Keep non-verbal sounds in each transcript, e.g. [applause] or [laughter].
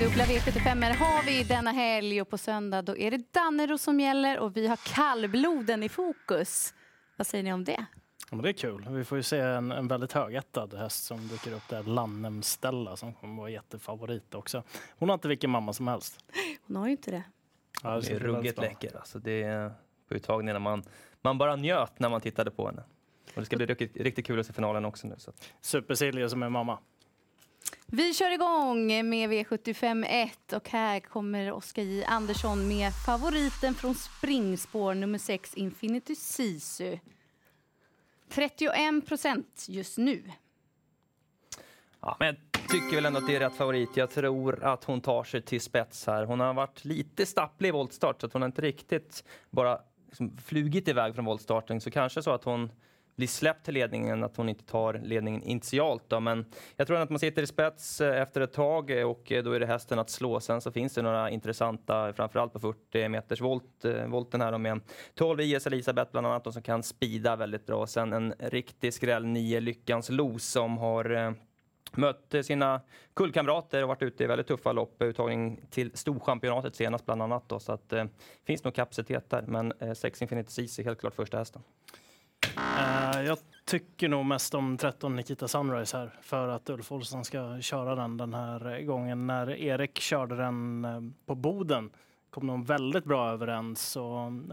Dubbla V75 har vi denna helg och på söndag då är det Dannero som gäller och vi har kallbloden i fokus. Vad säger ni om det? Ja, men det är kul. Vi får ju se en, en väldigt högättad häst som dyker upp där, Lannem Stella, som kommer vara jättefavorit också. Hon har inte vilken mamma som helst. Hon har ju inte det. Ja, Det är ruggigt läcker. Alltså det är på uttagningen när man, man bara njöt när man tittade på henne. Och det ska bli riktigt, riktigt kul att se finalen också nu. Så. som är mamma. Vi kör igång med V751 och här kommer Oskar J Andersson med favoriten från springspår nummer 6 Infinity Sisu. 31 procent just nu. Ja, men jag tycker väl ändå att det är rätt favorit. Jag tror att hon tar sig till spets här. Hon har varit lite stapplig i voltstart så att hon har inte riktigt bara liksom flugit iväg från voltstarten. Så kanske så att hon blir släppt till ledningen, att hon inte tar ledningen initialt. Då. Men jag tror att man sitter i spets eh, efter ett tag eh, och eh, då är det hästen att slå. Sen så finns det några intressanta, framförallt på 40 meters volt, volten här då med 12 IS Elisabeth bland annat, och som kan spida väldigt bra. Sen en riktig skräll, 9 Lyckans Los som har mött sina kullkamrater och varit ute i väldigt tuffa lopp. Uttagning till Storchampionatet senast bland annat. Då, så att det eh, finns nog kapacitet där. Men eh, Sex Infinity Seas är helt klart första hästen. Eh, jag tycker nog mest om 13 Nikita Sunrise här för att Ulf Olsson ska köra den den här eh, gången. När Erik körde den eh, på Boden kom de väldigt bra överens och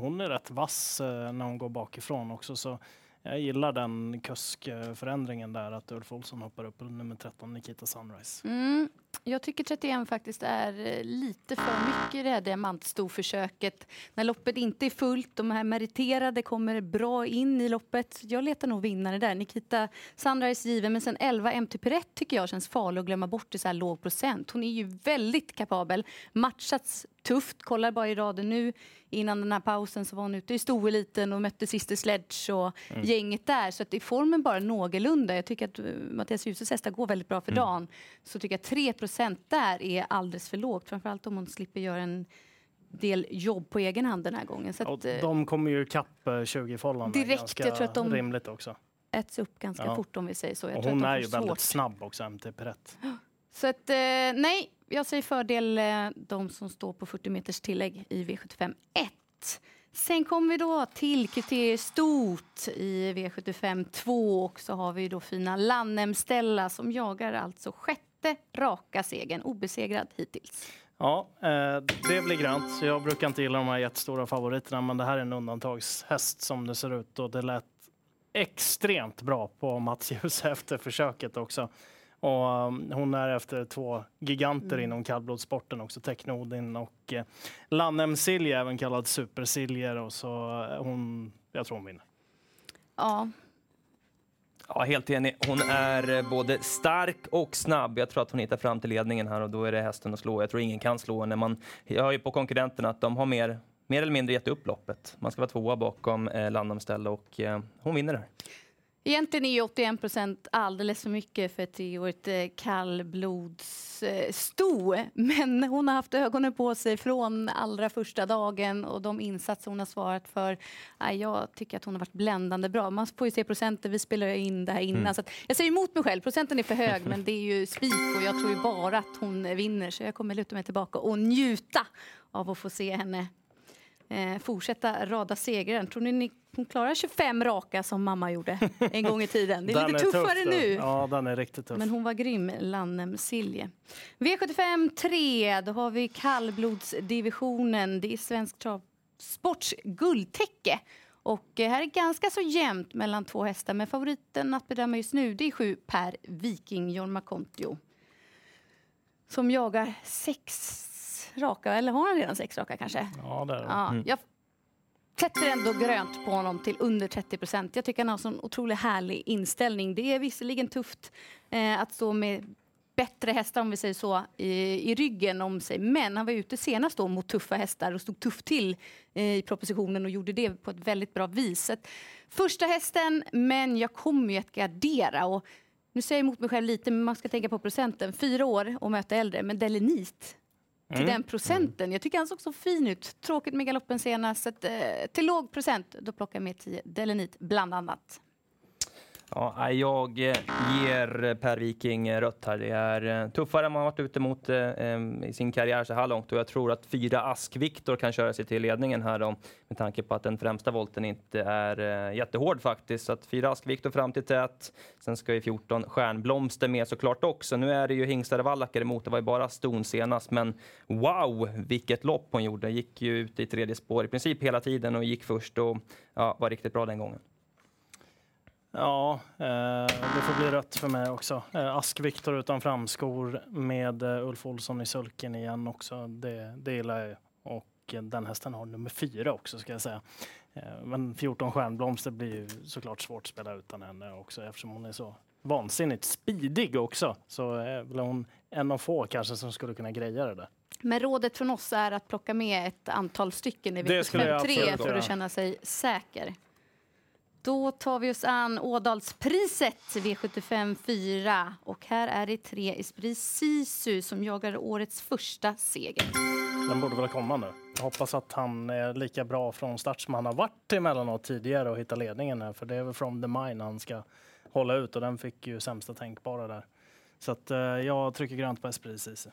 hon är rätt vass när hon går bakifrån också. Så jag gillar den kuskförändringen där att Ulf Olsson hoppar upp på nummer 13 Nikita Sunrise. Mm. Jag tycker 31 faktiskt är eh, lite för mycket i det här diamantstorförsöket. När loppet inte är fullt, de här meriterade kommer bra in i loppet. Jag letar nog vinnare där. Nikita Sunrise given, men sen 11 MT Perret tycker jag känns farlig att glömma bort i så här låg procent. Hon är ju väldigt kapabel, matchats tufft. Kollar bara i raden nu. Innan den här pausen så var hon ute i stoeliten och mötte Sister Sledge och gänget där. Så att i formen bara någorlunda. Jag tycker att eh, Mattias Djuse hästar går väldigt bra för dagen. Så tycker jag 3 där är alldeles för lågt. Framförallt om hon slipper göra en del jobb på egen hand den här gången. Så att, eh, de kommer ju ikapp 20-fållan. Direkt, ganska jag tror att de- rimligt också. äts upp ganska Ja. fort om vi säger så. Jag Och hon är ju får väldigt svårt. snabb också, MT Perret. Så att, eh, nej, jag säger fördel eh, de som står på 40 meters tillägg i V75 1. Sen kommer vi då till kriterier stort i V75 2 och så har vi då fina Lannem Stella som jagar alltså sjätte raka segern, obesegrad hittills. Ja, eh, det blir grönt. Jag brukar inte gilla de här jättestora favoriterna, men det här är en undantagshäst som det ser ut och det lät extremt bra på Mats Djuse [laughs] efter försöket också. Och um, hon är efter två giganter inom kallblodssporten också, Technodin och eh, Lannem Silje, även kallad Super-Siljer och så eh, hon, jag tror hon vinner. Ja, Ja, helt enig. Hon är eh, både stark och snabb. Jag tror att hon hittar fram till ledningen här och då är det hästen att slå. Jag tror ingen kan slå henne. Man hör ju på konkurrenterna att de har mer, mer eller mindre gett upp loppet. Man ska vara tvåa bakom eh, Landamställe och eh, hon vinner det här. Egentligen är ju 81 procent alldeles för mycket för ett treårigt eh, kallblodssto. [laughs] Men hon har haft ögonen på sig från allra första dagen och de insatser hon har svarat för. Jag tycker att hon har varit bländande bra. Man får ju se procenten, vi spelar in det här innan. Så att jag säger emot mig själv, procenten är för hög [laughs] men det är ju spik och jag tror ju bara att hon vinner. Så jag kommer luta mig tillbaka och njuta av att få se henne eh, fortsätta rada segrar. Tror ni ni klarar 25 raka som mamma gjorde en gång i tiden? Det är lite tuffare tuff, nu. Ja, den är riktigt tuff. Men hon var grym, Lannem Silje. V75 3, då har vi kallblodsdivisionen. Det är Svensk Travsports guldtäcke. Och eh, här är ganska så jämnt mellan två hästar. Men favoriten att bedöma just nu det är sju per Viking, Jorma Kontio. Som jagar sex raka, eller har han redan sex raka kanske? Ja, det är det. Ja, Jag sätter ändå grönt på honom till under 30 procent. Jag tycker han har en sån otroligt härlig inställning. Det är visserligen tufft eh, att stå med bättre hästar om vi säger så i, i ryggen om sig. Men han var ute senast då mot tuffa hästar och stod tufft till eh, i propositionen och gjorde det på ett väldigt bra vis. Så att Första hästen, men jag kommer ju att gardera. Och nu säger jag emot mig själv lite, men man ska tänka på procenten. Fyra år och möta äldre, men Delenit till den procenten. Jag tycker han såg så fin ut. Tråkigt med galoppen senast. Så att, eh, till låg procent, då plockar jag med 10 Delenit bland annat. Ja, jag eh, ger Per Viking eh, rött här. Det är eh, tuffare än man varit ute mot i sin karriär så här långt och jag tror att fyra Ask-Viktor kan köra sig till ledningen här då, med tanke på att den främsta volten inte är jättehård faktiskt. Så att fyra Ask-Viktor fram till tät. Sen ska ju 14 Stjärnblomster med såklart också. Nu är det ju hingstar och vallackar emot. Det var ju bara ston senast, men wow, vilket lopp hon gjorde. Gick ju ut i tredje spår i princip hela tiden och gick först och ja, var riktigt bra den gången. Ja, eh, det får bli rött för mig också. Eh, Ask-Viktor utan framskor med eh, Ulf Olsson i sulken igen också. Det, det gillar jag. Och den hästen har nummer fyra också ska jag säga. Men 14 stjärnblomster blir ju såklart svårt att spela utan henne också eftersom hon är så vansinnigt speedig också. Så är väl hon en av få kanske som skulle kunna greja det där. Men rådet från oss är att plocka med ett antal stycken i V753 för att känna sig säker. Då tar vi oss an Ådalspriset V75 4 och här är det tre Esprit Sisu som jagar årets första seger. Den borde väl komma nu. Jag hoppas att han är lika bra från start som han har varit emellanåt tidigare och hitta ledningen här, för det är väl from the mine han ska hålla ut och den fick ju sämsta tänkbara där. Så att, eh, jag trycker grönt på Esprit Sisu.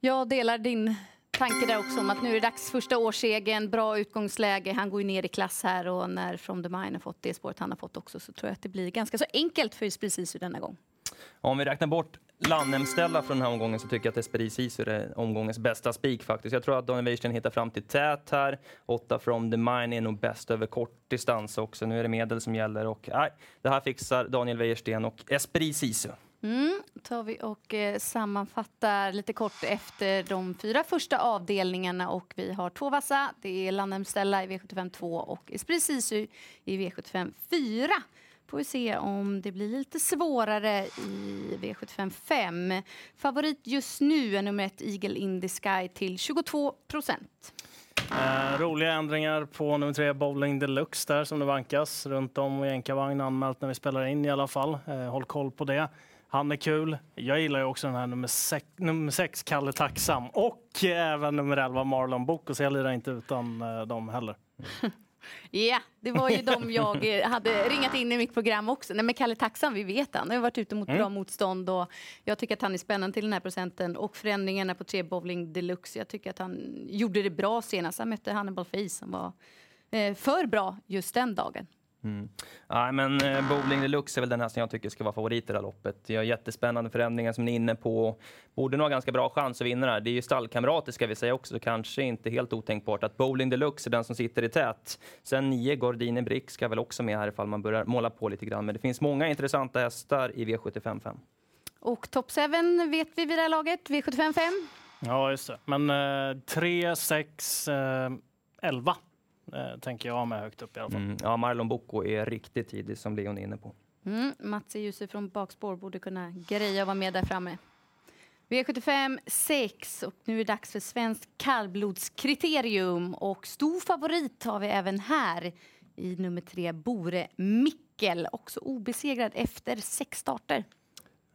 Jag delar din tanke där också om att nu är det dags första årsegen, bra utgångsläge. Han går ju ner i klass här och när From the Mine har fått det spåret han har fått också så tror jag att det blir ganska så enkelt för precis denna gång. Om vi räknar bort Landhemställa från den här omgången så tycker jag att Esprit Sisu är omgångens bästa spik faktiskt. Jag tror att Daniel Weirsten hittar fram till tät här. 8 from the mine är nog bäst över kort distans också. Nu är det medel som gäller och nej, det här fixar Daniel Weirsten och Esprit Sisu. Mm, tar vi och eh, sammanfattar lite kort efter de fyra första avdelningarna och vi har två vassa. Det är Landhemstella i V75 2 och Esprit Sisu i V75 4 får vi se om det blir lite svårare i V75 5. Favorit just nu är nummer ett Eagle in the Sky till 22 procent. Eh, roliga ändringar på nummer tre Bowling Deluxe där som det vankas runt om i enkavagn anmält när vi spelar in i alla fall. Eh, håll koll på det. Han är kul. Jag gillar ju också den här nummer sex, nummer sex Kalle Tacksam och även nummer 11 Marlon Boko så jag lirar inte utan eh, dem heller. [laughs] Ja, yeah, det var ju de jag eh, hade ringat in i mitt program också. Nej, men Kalle Tacksam, vi vet han. Han har varit ute mot mm. bra motstånd och jag tycker att han är spännande till den här procenten och förändringarna på tre bowling deluxe. Jag tycker att han gjorde det bra senast. Han mötte Hannibal Face som var eh, för bra just den dagen. Mm. Ja, men eh, Bowling Deluxe är väl den här som jag tycker ska vara favorit i det här loppet. Jag har jättespännande förändringar som ni är inne på. Borde nog ha ganska bra chans att vinna det här. Det är ju stallkamrater ska vi säga också, så kanske inte helt otänkbart att Bowling Deluxe är den som sitter i tät. Sen 9 Gordine Brick ska väl också med här ifall man börjar måla på lite grann. Men det finns många intressanta hästar i V75 5. Och Top 7 vet vi vid det här laget, V75 5? Ja, just det. Men eh, 3, 6, eh, 11 eh, tänker jag med högt upp i alla fall. Mm, ja, Marlon Bocco är riktigt tidig som Leon är inne på. Mm, Mats Djuse från bakspår borde kunna greja och vara med där framme. V75 6 och nu är det dags för svenskt kallblodskriterium och stor favorit har vi även här i nummer tre Bore Mickel, också obesegrad efter sex starter.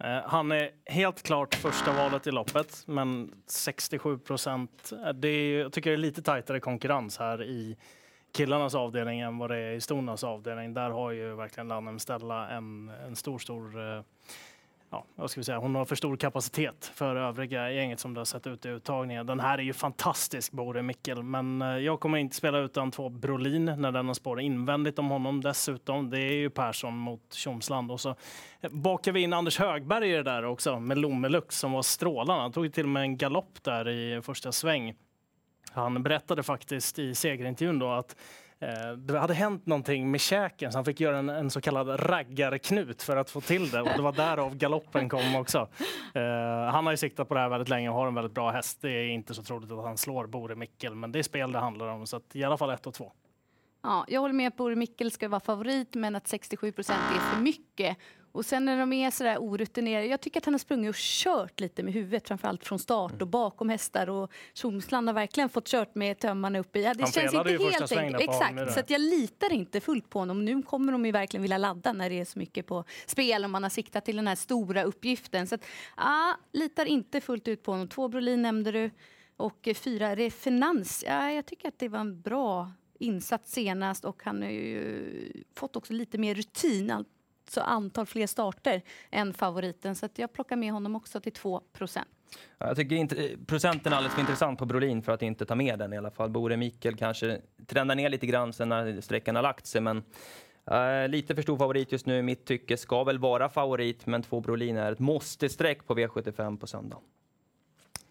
Eh, han är helt klart första valet i loppet, men 67 procent. Eh, jag tycker det är lite tajtare konkurrens här i killarnas avdelning än vad det är i stonas avdelning. Där har ju verkligen Lannem Stella en, en stor, stor eh, ja, vad ska vi säga, hon har för stor kapacitet för övriga gänget som det har sett ut i uttagningen. Den här är ju fantastisk, Bore Mickel, men eh, jag kommer inte spela utan två Brolin när den har spår invändigt om honom dessutom. Det är ju Persson mot Tjomsland och så eh, bakar vi in Anders Högberg i det där också med Lommelux som var strålande. Han tog till och med en galopp där i första sväng. Han berättade faktiskt i segerintervjun då att eh, det hade hänt någonting med käken så han fick göra en, en, så kallad raggarknut för att få till det och det var därav galoppen kom också. Uh, han har ju siktat på det här väldigt länge och har en väldigt bra häst. Det är inte så troligt att han slår Bore Mickel men det är spel det handlar om så att i alla fall ett och två. Ja, jag håller med att Bore Mickel ska vara favorit men att 67 procent är för mycket. Och sen när de är sådär orutinerade, jag tycker att han har sprungit och kört lite med huvudet, framförallt från start och mm. bakom hästar och Tjomsland har verkligen fått kört med tömmarna uppe i. Ja, det han känns inte helt enkelt. Exakt, så att jag litar inte fullt på honom. Nu kommer de ju verkligen vilja ladda när det är så mycket på spel och man har siktat till den här stora uppgiften. Så att, ja, litar inte fullt ut på honom. Två Brolin nämnde du och fyra Refinans. Ja, jag tycker att det var en bra insats senast och han har ju fått också lite mer rutin så antal fler starter än favoriten. Så att jag plockar med honom också till 2 procent. jag tycker inte, eh, procenten är alldeles för intressant på Brolin för att inte ta med den i alla fall. Bore Mikkel kanske trendar ner lite grann sen när sträckan har lagt sig, men Uh, lite för stor favorit just nu i mitt tycke. Ska väl vara favorit, men två Brolin är ett måste-streck på V75 på söndag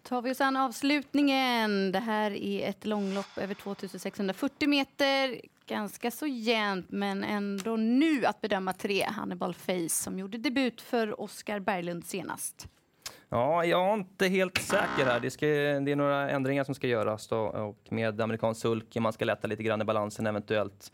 tar vi oss an avslutningen. Det här är ett långlopp över 2640 meter. Ganska så jämnt, men ändå nu att bedöma tre. Hannibal Face som gjorde debut för Oskar Berglund senast. Ja, jag är inte helt säker här. Det, ska, det är några ändringar som ska göras då, och med amerikansk sulky. Man ska lätta lite grann i balansen eventuellt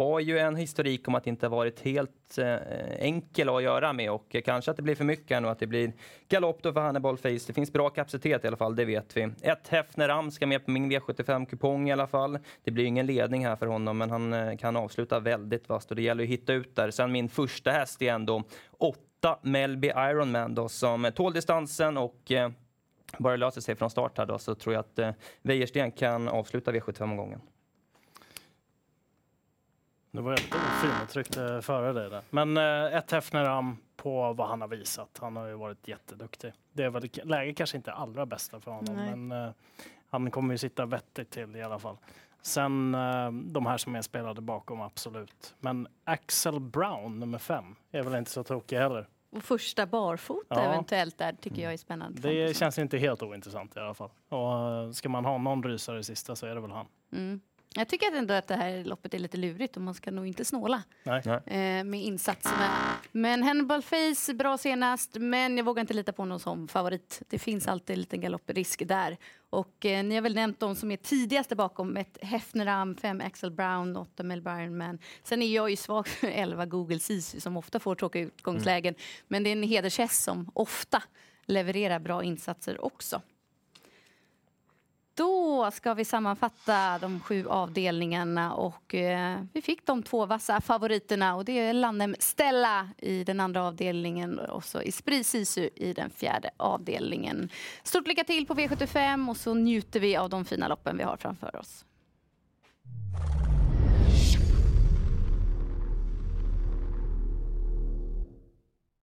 har ju en historik om att det inte varit helt eh, enkel att göra med och kanske att det blir för mycket och att det blir galopp då för Hannibal Face. Det finns bra kapacitet i alla fall, det vet vi. Ett Hefner Am ska med på min V75-kupong i alla fall. Det blir ingen ledning här för honom, men han eh, kan avsluta väldigt vasst och det gäller att hitta ut där. Sen min första häst är ändå åtta Melby Ironman då som tål distansen och eh, bara löser sig från start här då så tror jag att eh, Wäjersten kan avsluta V75-omgången. Nu var jag lite ofin och tryckte före dig där. Men eh, ett Hefneram på vad han har visat. Han har ju varit jätteduktig. Det är väl läget kanske inte allra bästa för honom, Nej. men eh, han kommer ju sitta vettigt till i alla fall. Sen eh, de här som är spelade bakom, absolut. Men Axel Brown, nummer fem, är väl inte så tokig heller. Och första barfota ja. eventuellt där tycker jag är spännande. Det känns inte helt ointressant i alla fall. Och eh, ska man ha någon rysare i sista så är det väl han. Mm. Jag tycker ändå att det här loppet är lite lurigt och man ska nog inte snåla eh, med insatserna. Men Hannibal Face, bra senast, men jag vågar inte lita på honom som favorit. Det finns alltid en liten galopprisk där. Och eh, ni har väl nämnt de som är tidigaste bakom, ett Hefneram, fem Axel Brown, åtta Melbourne Man. Sen är jag ju svag för [laughs] elva Google Sisu som ofta får tråkiga utgångslägen. Mm. Men det är en hedershäst som ofta levererar bra insatser också. Då ska vi sammanfatta de sju avdelningarna och eh, vi fick de två vassa favoriterna och det är Lannem Stella i den andra avdelningen och så Esprit Sisu i den fjärde avdelningen. Stort lycka till på V75 och så njuter vi av de fina loppen vi har framför oss.